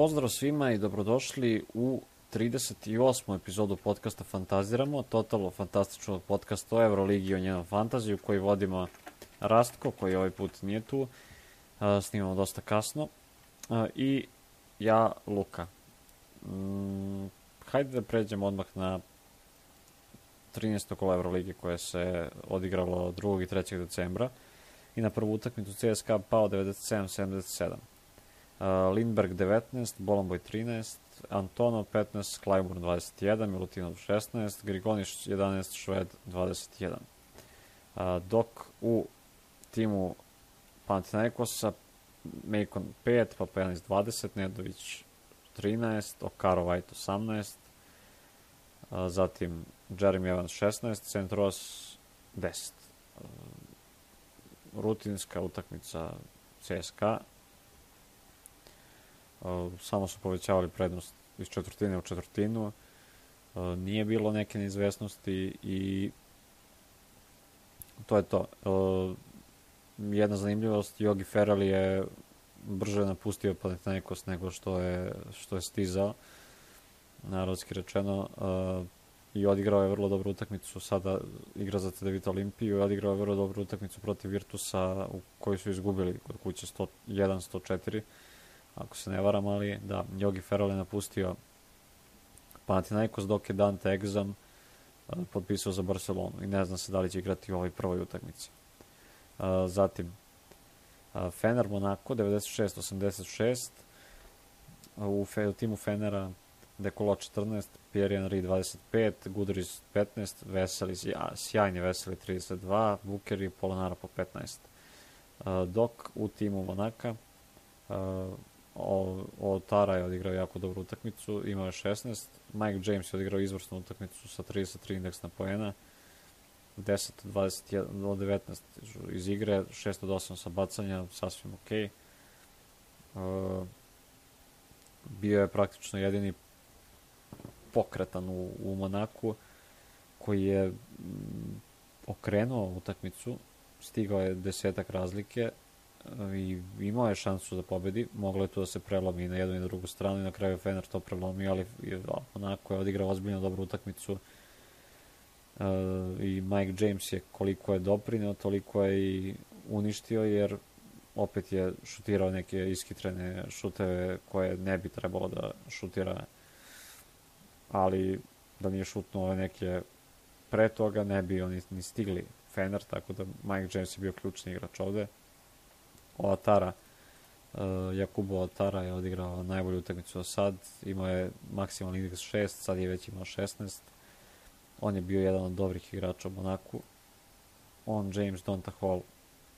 Pozdrav svima i dobrodošli u 38. epizodu podcasta Fantaziramo, totalno fantastičnog podcasta o Euroligi i o njenom fantaziju koji vodimo Rastko, koji ovaj put nije tu, snimamo dosta kasno, i ja, Luka. Mm, hajde da pređemo odmah na 13. kola Euroligije koje se odigralo 2. i 3. decembra i na prvu utakmicu CSKA pao 97-77. Lindberg 19, Bolomboy 13, Antonov 15, Klajburn 21, Milutinov 16, Grigoniš 11, Šved 21. Uh, dok u timu Panathinaikosa Mekon 5, Papajanis 20, Nedović 13, Okaro White 18, uh, zatim Jeremy Evans 16, Centros 10. Uh, rutinska utakmica CSKA samo su povećavali prednost iz četvrtine u četvrtinu, nije bilo neke neizvesnosti i to je to. Jedna zanimljivost, Jogi Ferrell je brže napustio Panathinaikos nego što je, što je stizao, narodski rečeno, i odigrao je vrlo dobru utakmicu, sada igra za CDVita Olimpiju i odigrao je vrlo dobru utakmicu protiv Virtusa u kojoj su izgubili kod kuće 101-104 ako se ne varam, ali da, Jogi Ferrell je napustio Panathinaikos dok je Dante Exum potpisao za Barcelonu i ne zna se da li će igrati u ovoj prvoj utakmici. Zatim, Fener Monaco 96-86 u, fe, u timu Fenera Dekolo 14, Pierre Henry 25, Gudriz 15, Veseli, sjajni Veseli 32, Buker i Polonara po 15. Dok u timu Monaka o, Tara je odigrao jako dobru utakmicu, imao je 16, Mike James je odigrao izvrsnu utakmicu sa 33 indeksna poena, 10 od 21 od 19 iz igre, 6 od 8 sa bacanja, sasvim ok. Uh, bio je praktično jedini pokretan u, u Monaku koji je mm, okrenuo utakmicu, stigao je desetak razlike, i imao je šansu da pobedi, moglo je to da se prelomi na jednu i na drugu stranu i na kraju Fener to prelomi, ali onako je odigrao ozbiljno dobru utakmicu uh, i Mike James je koliko je doprineo, toliko je i uništio, jer opet je šutirao neke iskitrene šuteve koje ne bi trebalo da šutira, ali da nije šutnuo neke pre toga, ne bi oni ni stigli Fener, tako da Mike James je bio ključni igrač ovde. Oatara, uh, Jakubo Oatara je odigrao najbolju utakmicu do sad, imao je maksimalni indeks 6, sad je već imao 16. On je bio jedan od dobrih igrača u Monaku. On, James, Donta Hall,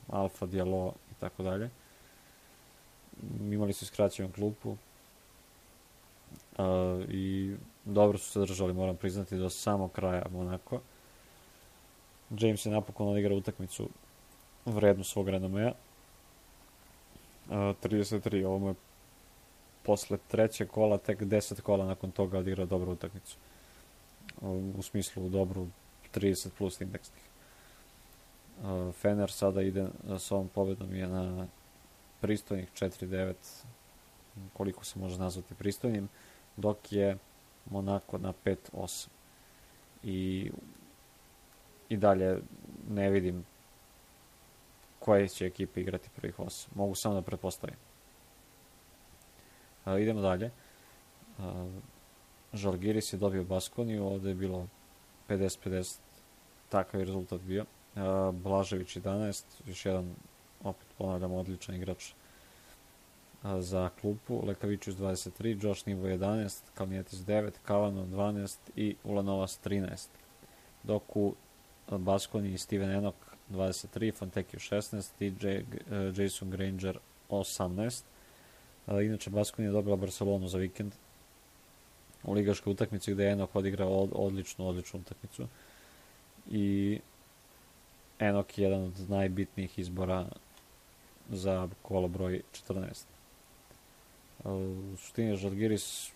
Alfa, Diallo i tako dalje. Imali su skraćenu klupu uh, i dobro su se držali, moram priznati, do samog kraja Monako. James je napokon odigrao utakmicu vrednu svog renomea 33, ovo mu je posle trećeg kola, tek 10 kola nakon toga odigrao dobru utakmicu. U smislu dobru 30 plus indeksnih. Fener sada ide sa ovom pobedom je na pristojnih 4-9, koliko se može nazvati pristojnim, dok je Monako na 5-8. I, I dalje ne vidim koje će ekipe igrati prvih 8. Mogu samo da pretpostavim. Uh, idemo dalje. Uh, Žalgiris je dobio Baskoniju, ovde je bilo 50-50, takav je rezultat bio. Uh, Blažević 11, još jedan, opet ponavljam, odličan igrač uh, za klupu. Lekavićus 23, Josh Nivo 11, Kalnijetis 9, Kavano 12 i Ulanovas 13. Dok u Baskoni Steven Enok 23, Fontekio 16, DJ, uh, Jason Granger 18. Uh, inače, Baskoni je dobila Barcelonu za vikend u ligaškoj utakmici gde je Enok odigrao od, odličnu, odličnu utakmicu. I Enok je jedan od najbitnijih izbora za kolo broj 14. Uh, u suštini Žalgiris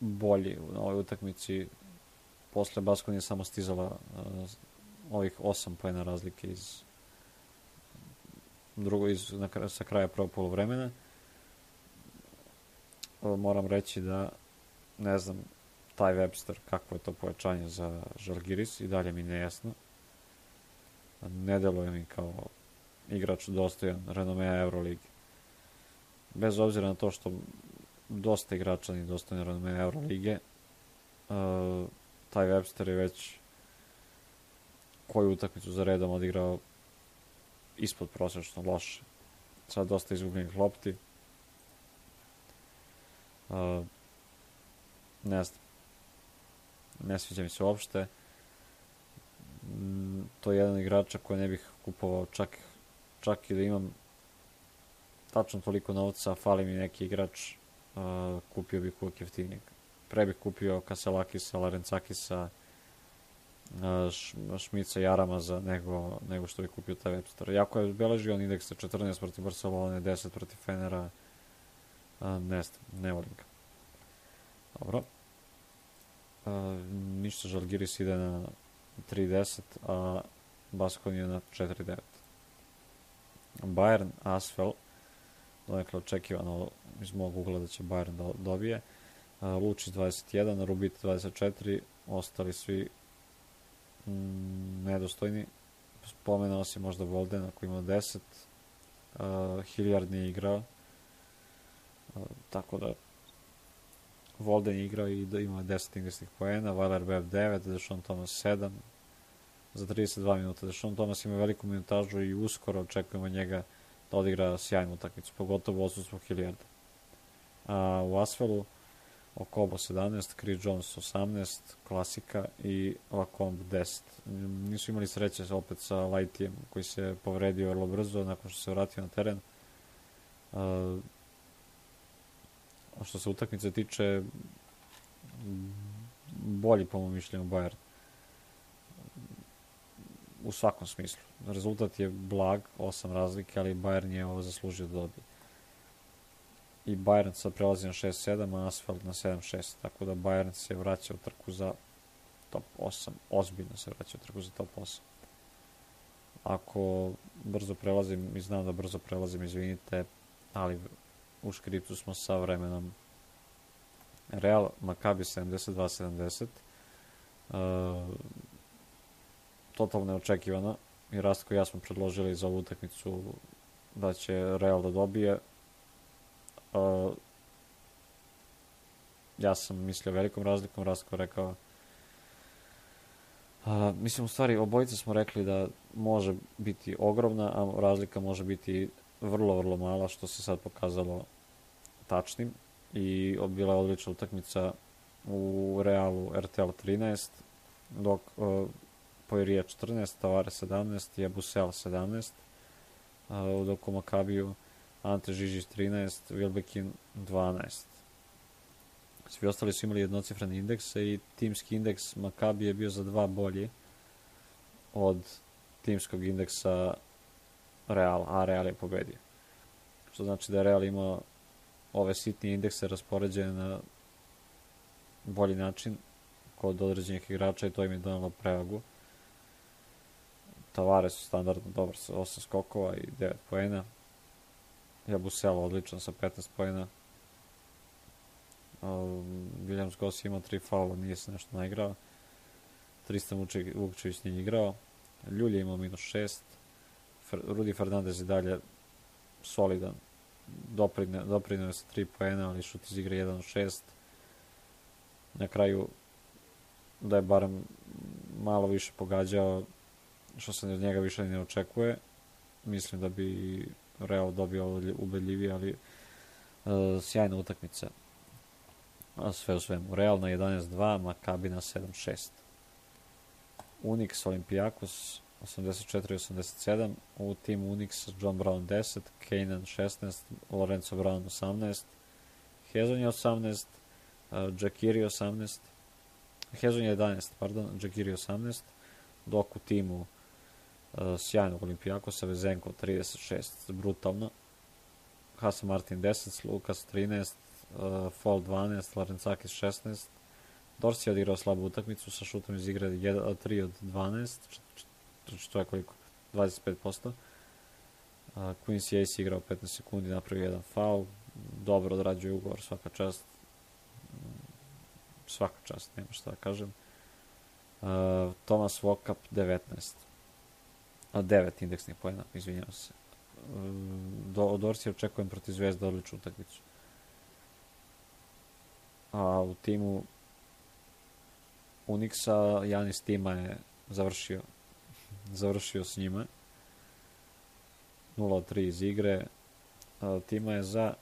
bolji u ovoj utakmici posle Baskoni je samo stizala uh, ovih 8 pojena razlike iz drugo iz, na, sa kraja prvog polovremena moram reći da, ne znam, taj Webster, kakvo je to pojačanje za Žalgiris i dalje mi nejasno. Ne deluje mi kao igrač dostojan renomea Euroligi. Bez obzira na to što dosta igrača ni dostojan renomea Eurolige, uh, taj Webster je već koju utakmicu za redom odigrao ispod prosečno loše. Sad dosta izgubljenih lopti. Uh, ne znam. Ne sviđa mi se uopšte. Mm, to je jedan igrača koji ne bih kupovao čak, čak i da imam tačno toliko novca, fali mi neki igrač, uh, kupio bih uvijek jeftinijeg. Pre bih kupio Kaselakisa, Larencakisa, Šmica i Aramaza nego, nego što bi kupio taj Webster. Jako je beležio on indeks 14 protiv Barcelone, 10 protiv Fenera. Ne ne volim ga. Dobro. A, ništa, Žalgiris ide na 3.10, a Baskon je na 4.9. Bayern, Asfel, donekle očekivano iz mog ugla da će Bayern da dobije. Lučić 21, Rubit 24, ostali svi nedostojni. Spomenuo si možda Volden ako ima 10. Uh, Hilliard nije igrao. Uh, tako da Volden je igrao i da ima 10 ingesnih poena, Weiler Webb 9, Dešon Thomas 7, za 32 minuta. Dešon Thomas ima veliku minutažu i uskoro očekujemo njega da odigra sjajnu utakmicu, pogotovo u odsustvu Hilliarda. A u Asfelu Okobo 17, Chris Jones 18, klasika i Lacombe 10. Nisu imali sreće opet sa Lightijem koji se povredio vrlo brzo nakon što se vratio na teren. A što se utakmice tiče bolji po mom mišljenju Bayern u svakom smislu. Rezultat je blag, 8 razlike, ali Bayern je ovo zaslužio da dobije i Bayern sad prelazi na 6-7, a Asfalt na 7-6, tako da Bayern se vraća u trku za top 8, ozbiljno se vraća u trku za top 8. Ako brzo prelazim, i znam da brzo prelazim, izvinite, ali u škriptu smo sa vremenom Real Maccabi 72-70, uh, totalno neočekivano, i Rastko i ja smo predložili za ovu utakmicu da će Real da dobije, Uh, ja sam mislio velikom razlikom, Rasko rekao Uh, mislim, u stvari, obojice smo rekli da može biti ogromna, a razlika može biti vrlo, vrlo mala, što se sad pokazalo tačnim. I bila je odlična utakmica u Realu RTL 13, dok uh, Poirija 14, Tavare 17, Jebusel 17, uh, dok u Makabiju Ante Žižić 13, Wilbekin 12. Svi ostali su imali jednocifrene indekse i timski indeks Makabi je bio za dva bolji od timskog indeksa Real, a Real je pobedio. Što znači da je Real imao ove sitnije indekse raspoređene na bolji način kod određenih igrača i to im je donalo prevagu. Tavares su standardno dobar sa 8 skokova i 9 poena. Jabusela odličan sa 15 pojena. Um, Williams Goss ima tri faula, nije se nešto naigrao. Tristan Vukčević nije igrao. Ljulje ima minus 6. Fer, Rudi Fernandez je dalje solidan. Doprinio je sa 3 poena, ali šut iz igre 1 od 6. Na kraju da je barem malo više pogađao, što se od njega više ne očekuje. Mislim da bi Real dobio ubedljivije, ali uh, sjajna utakmica. A sve u svemu. Real na 11-2, Maccabi na 7-6. Unix Olympiakos 84-87, u timu Unix John Brown 10, Kanan 16, Lorenzo Brown 18, Hezon je 18, uh, Jakiri 18, Hezon je 11, pardon, Jakiri 18, dok u timu sjajnog Olimpijakosa, Vezenko 36, brutalno. Hasan Martin 10, Lukas 13, uh, Fall 12, Larencakis 16. Dorsi je odigrao slabu utakmicu sa šutom iz igre 1, 3 od 12, što je koliko? 25%. Uh, Quincy Ace igrao 15 sekundi, napravio jedan faul, dobro odrađuje ugovor, svaka čast. Svaka čast, nema šta da kažem. Thomas Walkup 19. A 9 indeksnih pojena, izvinjavam se. Uh, do, od Orsi očekujem protiv Zvezda odličnu utakmicu. A u timu Unixa Janis Tima je završio završio s njima 0-3 iz igre a, Tima je za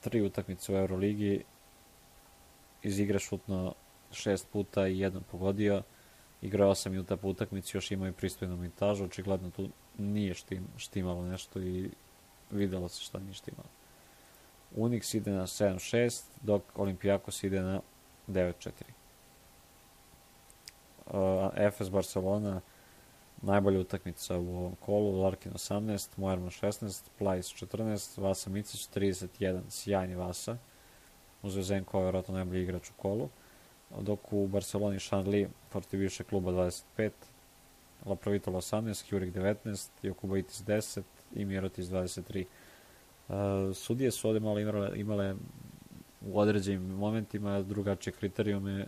tri utakmice u Euroligi iz igre šutno šest puta i jednom pogodio igrao sam minuta po utakmici još imao i pristojnu mintažu očigledno tu nije štim, štimalo nešto i videlo se šta nije štimalo. Unix ide na 7-6 dok Olimpijakos ide na 9-4. Uh, FS Barcelona najbolja utakmica u ovom kolu, Larkin 18, Mojerman 16, Plajs 14, Vasa Micić 31, sjajni Vasa, uz Zenko je vjerojatno najbolji igrač u kolu, dok u Barceloni Šanli protiv više kluba 25, Laprovitolo 18, Hjurik 19, Jokubaitis 10 i Mirotis 23. Uh, sudije su ovde malo imale, imale u određenim momentima drugačije kriterijume,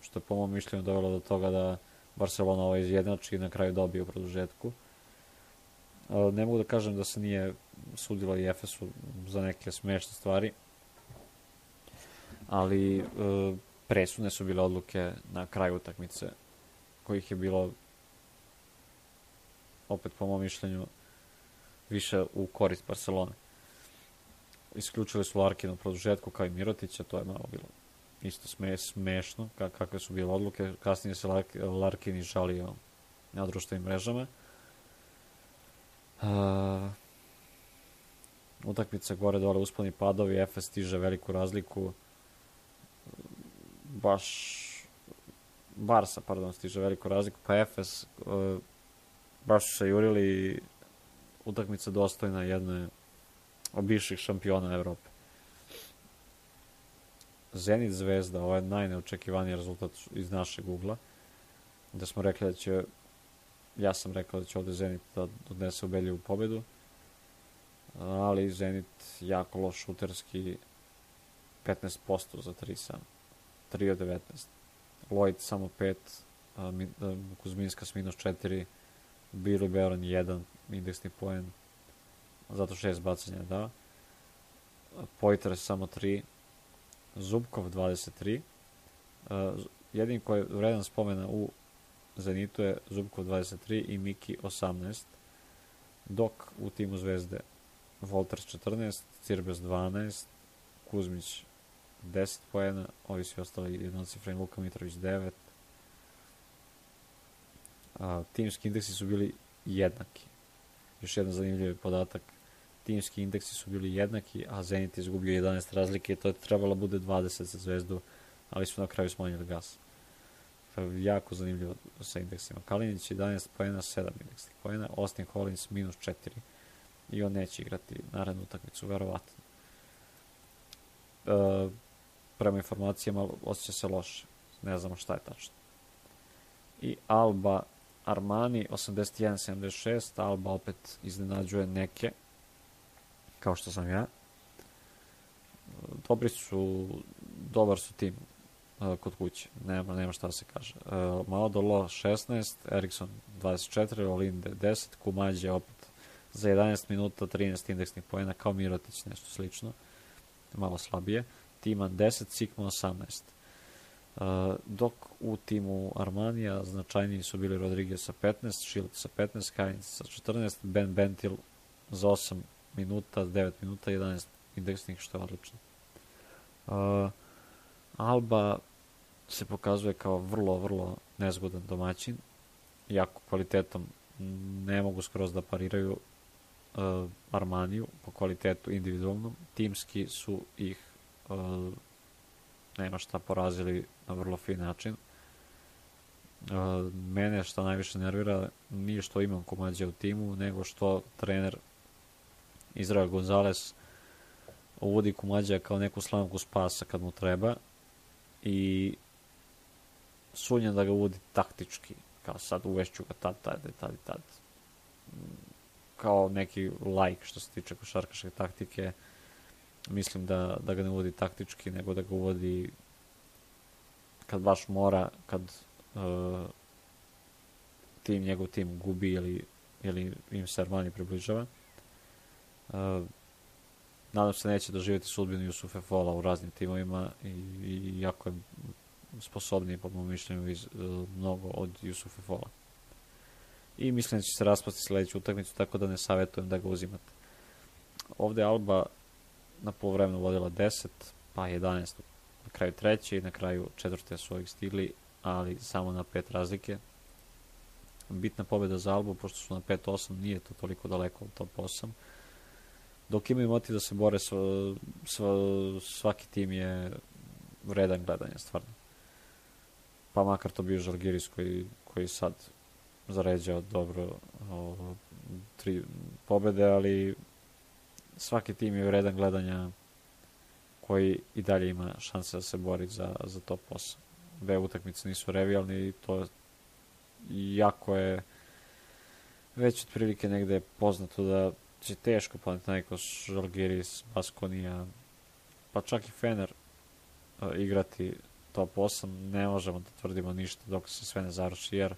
što je po mom mišljenju dovelo do toga da Barcelona ovo izjednači i na kraju dobije u produžetku. Ne mogu da kažem da se nije sudilo i Efesu za neke smešne stvari, ali e, presudne su bile odluke na kraju utakmice, kojih je bilo opet po mom mišljenju više u korist Barcelone isključili su Larkina u produžetku kao i Mirotića, to je malo bilo isto sme, smešno, kakve su bile odluke. Kasnije se Larkin i žalio na društvenim mrežama. Uh, utakmica gore dole uspani padovi, Efes stiže veliku razliku. Baš Barsa, pardon, stiže veliku razliku, pa Efes uh, baš su se jurili utakmica dostojna jedne bivših šampiona Evrope. Zenit Zvezda, ovo je najneočekivaniji rezultat iz našeg ugla, da smo rekli da će, ja sam rekao da će ovde Zenit da odnese ubedljivu pobedu, ali Zenit jako loš šuterski, 15% za 3 sam, 3 od 19. Lloyd samo 5, Kuzminska s minus 4, Billy Baron 1, indeksni poen, zato šest bacanja da. Poitre samo 3, Zubkov 23. Uh, jedin koji je vredan spomena u Zenitu je Zubkov 23 i Miki 18, dok u timu Zvezde Volters 14, Cirbes 12, Kuzmić 10 poena, ovi svi ostali jednocifreni Luka Mitrović 9. A, timski indeksi su bili jednaki. Još jedan zanimljiv podatak, timski indeksi su bili jednaki, a Zenit izgubio 11 razlike, to je trebalo bude 20 za Zvezdu, ali su na kraju smanjili gas. Jako zanimljivo sa indeksima. Kalinić 11 pojena, 7 indeksnih pojena, Austin Collins minus 4 i on neće igrati narednu utakmicu, verovatno. E, prema informacijama osjeća se loše, ne znamo šta je tačno. I Alba Armani 81-76, Alba opet iznenađuje neke, kao što sam ja. Dobri su, dobar su tim uh, kod kuće, nema, nema šta da se kaže. Malodolo 16, Eriksson 24, Olinde 10, Kumađe opet za 11 minuta 13 indeksnih pojena, kao Mirotić, nešto slično, malo slabije. Timan 10, Sikmo 18. Uh, dok u timu Armanija značajniji su bili Rodriguez sa 15, Šilt sa 15, Kainz sa 14, Ben Bentil za 8 minuta, 9 minuta, 11 indeksnih, što je odlično. Uh, Alba se pokazuje kao vrlo, vrlo nezgodan domaćin, jako kvalitetom ne mogu skroz da pariraju uh, Armaniju po kvalitetu individualnom, timski su ih uh, nema šta porazili na vrlo fin način. Uh, mene što najviše nervira nije što imam komađe u timu, nego što trener Izrael Gonzalez uvodi Kumađa kao neku slamku spasa kad mu treba i sunja da ga uvodi taktički kao sad uvešću ga tad, tad, tad, tad kao neki like što se tiče košarkaške taktike. Mislim da, da ga ne uvodi taktički, nego da ga uvodi kad baš mora, kad uh, tim, njegov tim gubi ili, ili im se Armani približava. Uh, nadam se neće doživjeti sudbinu Jusufe Fola u raznim timovima i, i jako je sposobniji po mojom mišljenju iz, uh, mnogo od Jusufe Fola. I mislim da će se raspasti sledeću utakmicu, tako da ne savjetujem da ga uzimate. Ovde Alba na polovremenu vodila 10, pa 11 na kraju treće i na kraju četvrte su ovih stigli, ali samo na pet razlike. Bitna pobjeda za Albu, pošto su na 5-8, nije to toliko daleko od top 8. Dok imaju motiv da se bore, sva, sva, svaki tim je vredan gledanja, stvarno. Pa makar to bio Žalgiris koji, koji sad zaređao dobro o, tri pobede, ali svaki tim je vredan gledanja koji i dalje ima šanse da se bori za, za top 8. Dve utakmice nisu revijalni i to jako je već otprilike negde poznato da će teško Panathinaikos, Žalgiris, Baskonija, pa čak i Fener uh, igrati top 8. Ne možemo da tvrdimo ništa dok se sve ne završi, jer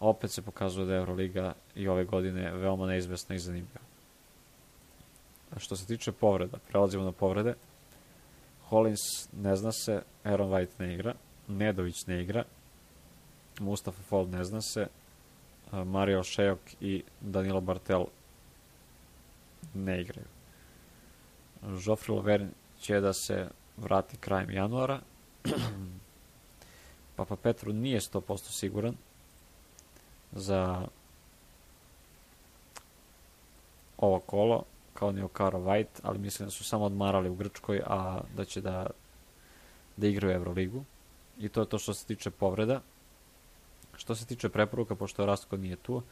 opet se pokazuje da je Euroliga i ove godine veoma neizvesna i zanimljiva. Što se tiče povreda, prelazimo na povrede. Hollins ne zna se, Aaron White ne igra, Nedović ne igra, Mustafa Fall ne zna se, Mario Šejok i Danilo Bartel ne igraju. Joffrey Laverne će da se vrati krajem januara. Papa Petru nije 100% siguran za ovo kolo kao ni Okaro White, ali mislim da su samo odmarali u Grčkoj, a da će da, da igraju Euroligu. I to je to što se tiče povreda. Što se tiče preporuka, pošto Rastko nije tu,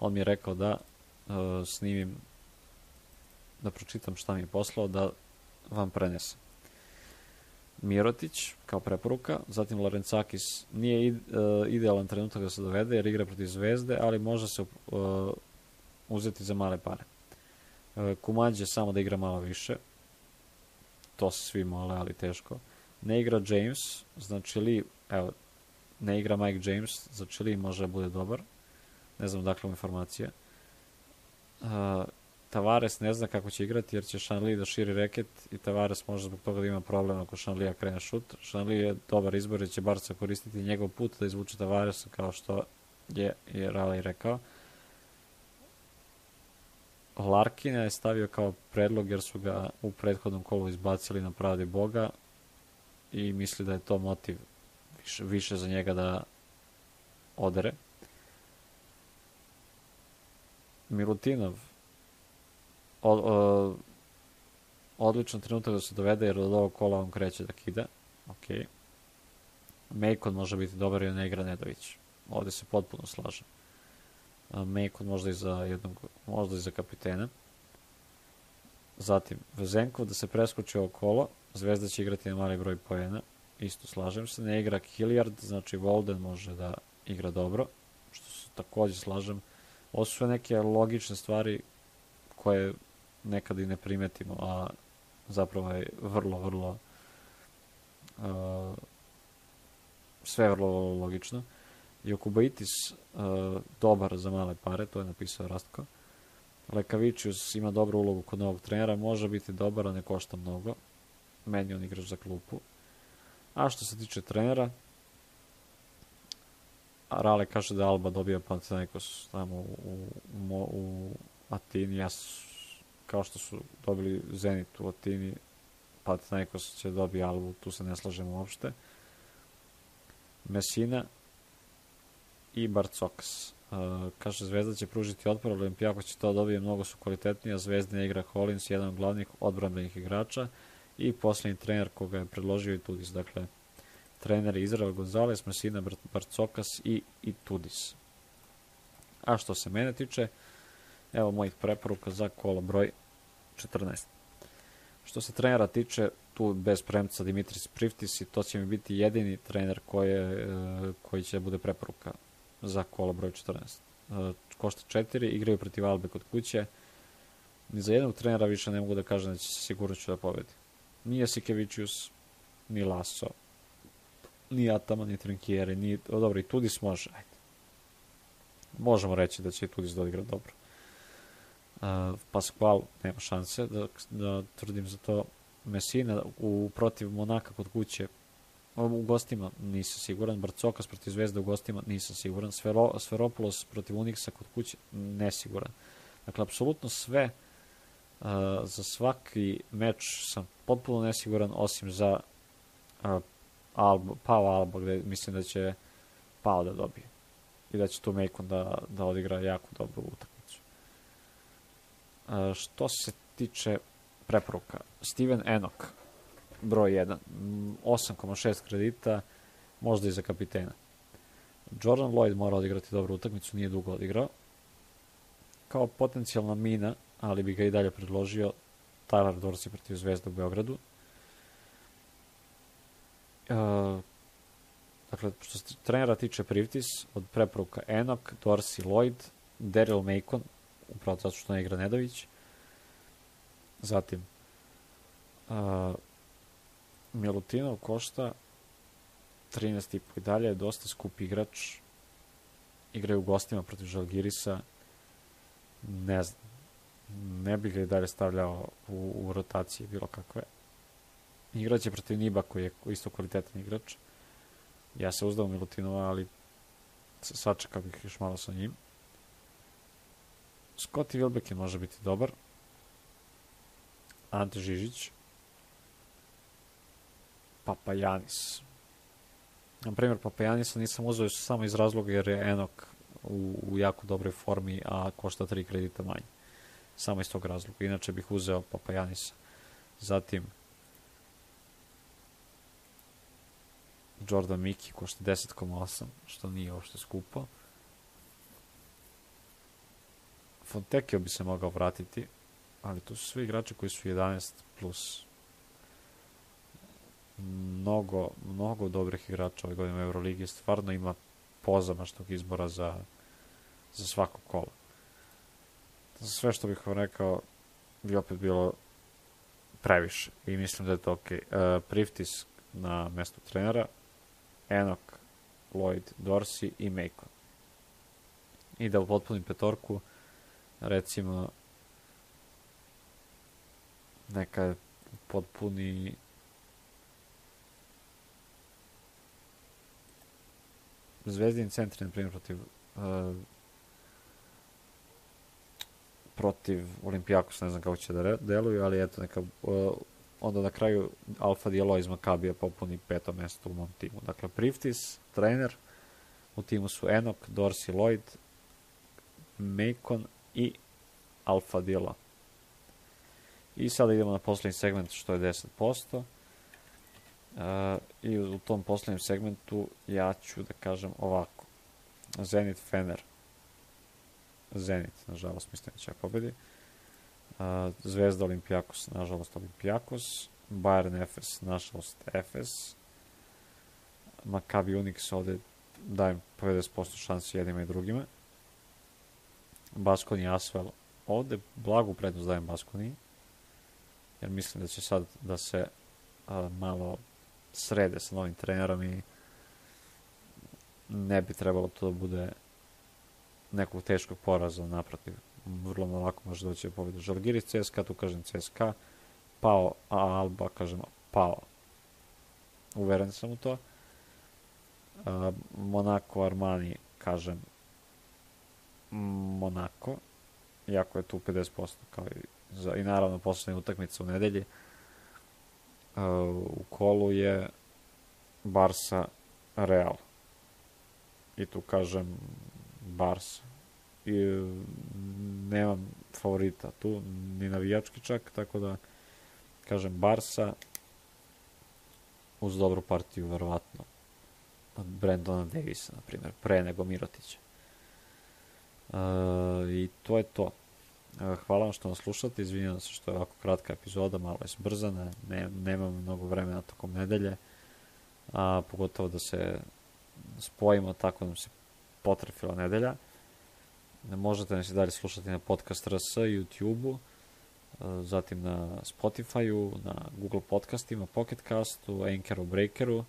on mi je rekao da uh, snimim, da pročitam šta mi je poslao, da vam prenesem. Mirotić kao preporuka, zatim Lorencakis nije ide, uh, idealan trenutak da se dovede jer igra protiv Zvezde, ali može se uh, uzeti za male pare. E, Kumađe samo da igra malo više. To se svi mole, ali teško. Ne igra James, znači li, evo, ne igra Mike James, znači li može da bude dobar. Ne znam dakle informacija. Uh, Tavares ne zna kako će igrati jer će Shanli da širi reket i Tavares može zbog toga da ima problem ako Shanlija krene šut. Shanli je dobar izbor jer će Barca koristiti njegov put da izvuče Tavaresa kao što je i Raleigh rekao. Larkina je stavio kao predlog jer su ga u prethodnom kolu izbacili na pravdi Boga i misli da je to motiv više, više za njega da odere. Milutinov od, od, odličan trenutak da se dovede jer od ovog kola on kreće da kida. Ok. Mejkon može biti dobar i ne igra Nedović. Ovde se potpuno slažem. Mejkon možda i za jednog, možda i za kapitena. Zatim, Vezenkov da se preskoči ovo kolo, Zvezda će igrati na mali broj poena, isto slažem se, ne igra Hilliard, znači Volden može da igra dobro, što se takođe slažem. Ovo su neke logične stvari koje nekad i ne primetimo, a zapravo je vrlo, vrlo uh, sve vrlo, vrlo logično. Jokubaitis uh, dobar za male pare, to je napisao Rastko. Lekavičius ima dobru ulogu kod novog trenera, može biti dobar, a ne košta mnogo. Meni on igrač za klupu. A što se tiče trenera, Rale kaže da Alba dobija Panathinaikos tamo u, u, u Atini, ja kao što su dobili Zenit u Atini, Panathinaikos će dobiti Albu, tu se ne slažemo uopšte. Mesina, i Barcokas. Uh, kaže, Zvezda će pružiti otpor, Olimpijako će to dobije, mnogo su kvalitetnija. Zvezdina igra Hollins, jedan od glavnih odbranbenih igrača i poslednji trener koga je predložio i Tudis. Dakle, trener Izrael Gonzalez, Masina Barcokas i, i Tudis. A što se mene tiče, evo mojih preporuka za kolo broj 14. Što se trenera tiče, tu bez premca Dimitris Priftis i to će mi biti jedini trener koje, koji će da bude preporuka za kola broj 14. uh, košta 4, igraju protiv Albe kod kuće. Ni za jednog trenera više ne mogu da kažem da će se sigurnoću da pobedi. Ni Jasikevičius, ni Laso, ni Atama, ni Trinkieri, ni, o, dobro, i Tudis može, ajde. Možemo reći da će i Tudis da odigra dobro. Uh, Pasqual nema šanse da, da tvrdim za to. Messina u protiv Monaka kod kuće u gostima nisam siguran, Barcokas protiv Zvezde u gostima nisam siguran, Sfero, Sferopoulos protiv Unixa kod kuće nesiguran. Dakle, apsolutno sve uh, za svaki meč sam potpuno nesiguran, osim za uh, Alba, Pao Alba, gde mislim da će Pao da dobije i da će tu Mekon da, da odigra jako dobru utakmicu. Uh, što se tiče preporuka, Steven Enoch, broj 1. 8,6 kredita, možda i za kapitena. Jordan Lloyd mora odigrati dobru utakmicu, nije dugo odigrao. Kao potencijalna mina, ali bi ga i dalje predložio, Tyler Dorsey protiv Zvezda u Beogradu. Uh, dakle, što se trenera tiče Privtis, od preporuka Enoch, Dorsey, Lloyd, Daryl Macon, upravo zato što ne igra Nedović. Zatim, uh, Milutinov košta 13,5 i dalje je dosta skup igrač. Igraju u gostima protiv Žalgirisa. Ne znam. Ne bih ga i dalje stavljao u, u rotaciji bilo kakve. Igraće protiv Niba koji je isto kvalitetan igrač. Ja se uzdao Milutinova, ali sačekao bih još malo sa njim. Scotty Wilbekin može biti dobar. Ante Žižić Papajanis. Na primjer, Papajanisa nisam uzeo samo iz razloga jer je Enok u, u jako dobroj formi, a košta 3 kredita manje. Samo iz tog razloga. Inače bih uzeo Papajanisa. Zatim, Jordan Miki košta 10,8, što nije uopšte skupo. Fontekio bi se mogao vratiti, ali to su svi igrači koji su 11 plus mnogo, mnogo dobrih igrača ove godine u Euroligi. Stvarno ima pozamašnog izbora za, za svako kolo. Za sve što bih vam rekao bi opet bilo previše i mislim da je to ok. Uh, Priftis na mestu trenera, Enok, Lloyd, Dorsey i Macon. I da u potpunim petorku recimo neka potpuni Zvezdin centri, na primjer, protiv uh, protiv Olimpijakos, ne znam kako će da deluju, ali eto, neka, uh, onda na kraju Alfa Dijelo iz Makabija popuni peto mesto u mom timu. Dakle, Priftis, trener, u timu su Enok, Dorsey, Lloyd, Macon i Alfa Dijelo. I sada idemo na poslednji segment, što je 10%. I u tom poslednjem segmentu ja ću da kažem ovako. Zenit Fener. Zenit, nažalost, mislim da će pobedi. Uh, Zvezda Olimpijakos, nažalost Olimpijakos. Bayern Efes, nažalost Efes. Maccabi Unix ovde dajem 50% šansi jednima i drugima. Baskoni Asvel, ovde blagu prednost dajem Baskoni, jer mislim da će sad da se malo srede sa novim trenerom i ne bi trebalo to da bude nekog teškog poraza naprotiv. Vrlo lako može doći da pobeda Žalgiris CSKA, tu kažem CSKA, pao, a Alba kažem pao. Uveren sam u to. Monako Armani kažem Monako, iako je tu 50% kao i, za, i naravno poslednja utakmica u nedelji. Uh, u kolu je Barsa Real. I tu kažem Barsa. I nemam favorita tu, ni navijački čak, tako da kažem Barsa uz dobru partiju, verovatno. Od Brandona Davisa, na primjer, pre nego Mirotića. Uh, I to je to. Hvala vam što nas slušate, izvinjam se što je ovako kratka epizoda, malo je zbrzana, ne, nemam mnogo vremena tokom nedelje, a pogotovo da se spojimo tako da se potrefila nedelja. Možete nas i dalje slušati na podcast RS, YouTube-u, zatim na Spotify-u, na Google podcastima, Pocket Castu, Anchoru, Breakeru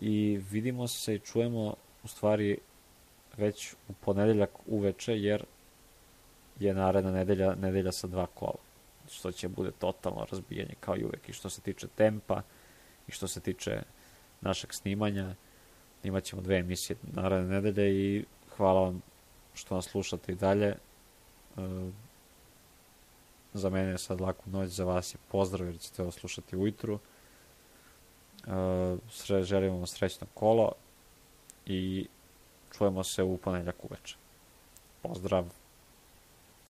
i vidimo se i čujemo u stvari već u ponedeljak uveče jer je naredna nedelja, nedelja sa dva kola što će bude totalno razbijanje kao i uvek. I što se tiče tempa i što se tiče našeg snimanja imaćemo dve emisije naredne nedelje i hvala vam što nas slušate i dalje. E, za mene je sad laku noć, za vas je pozdrav jer ćete ovo slušati ujutru. E, Sre, želim vam srećno kolo i čujemo se u ponedljak uveče. Pozdrav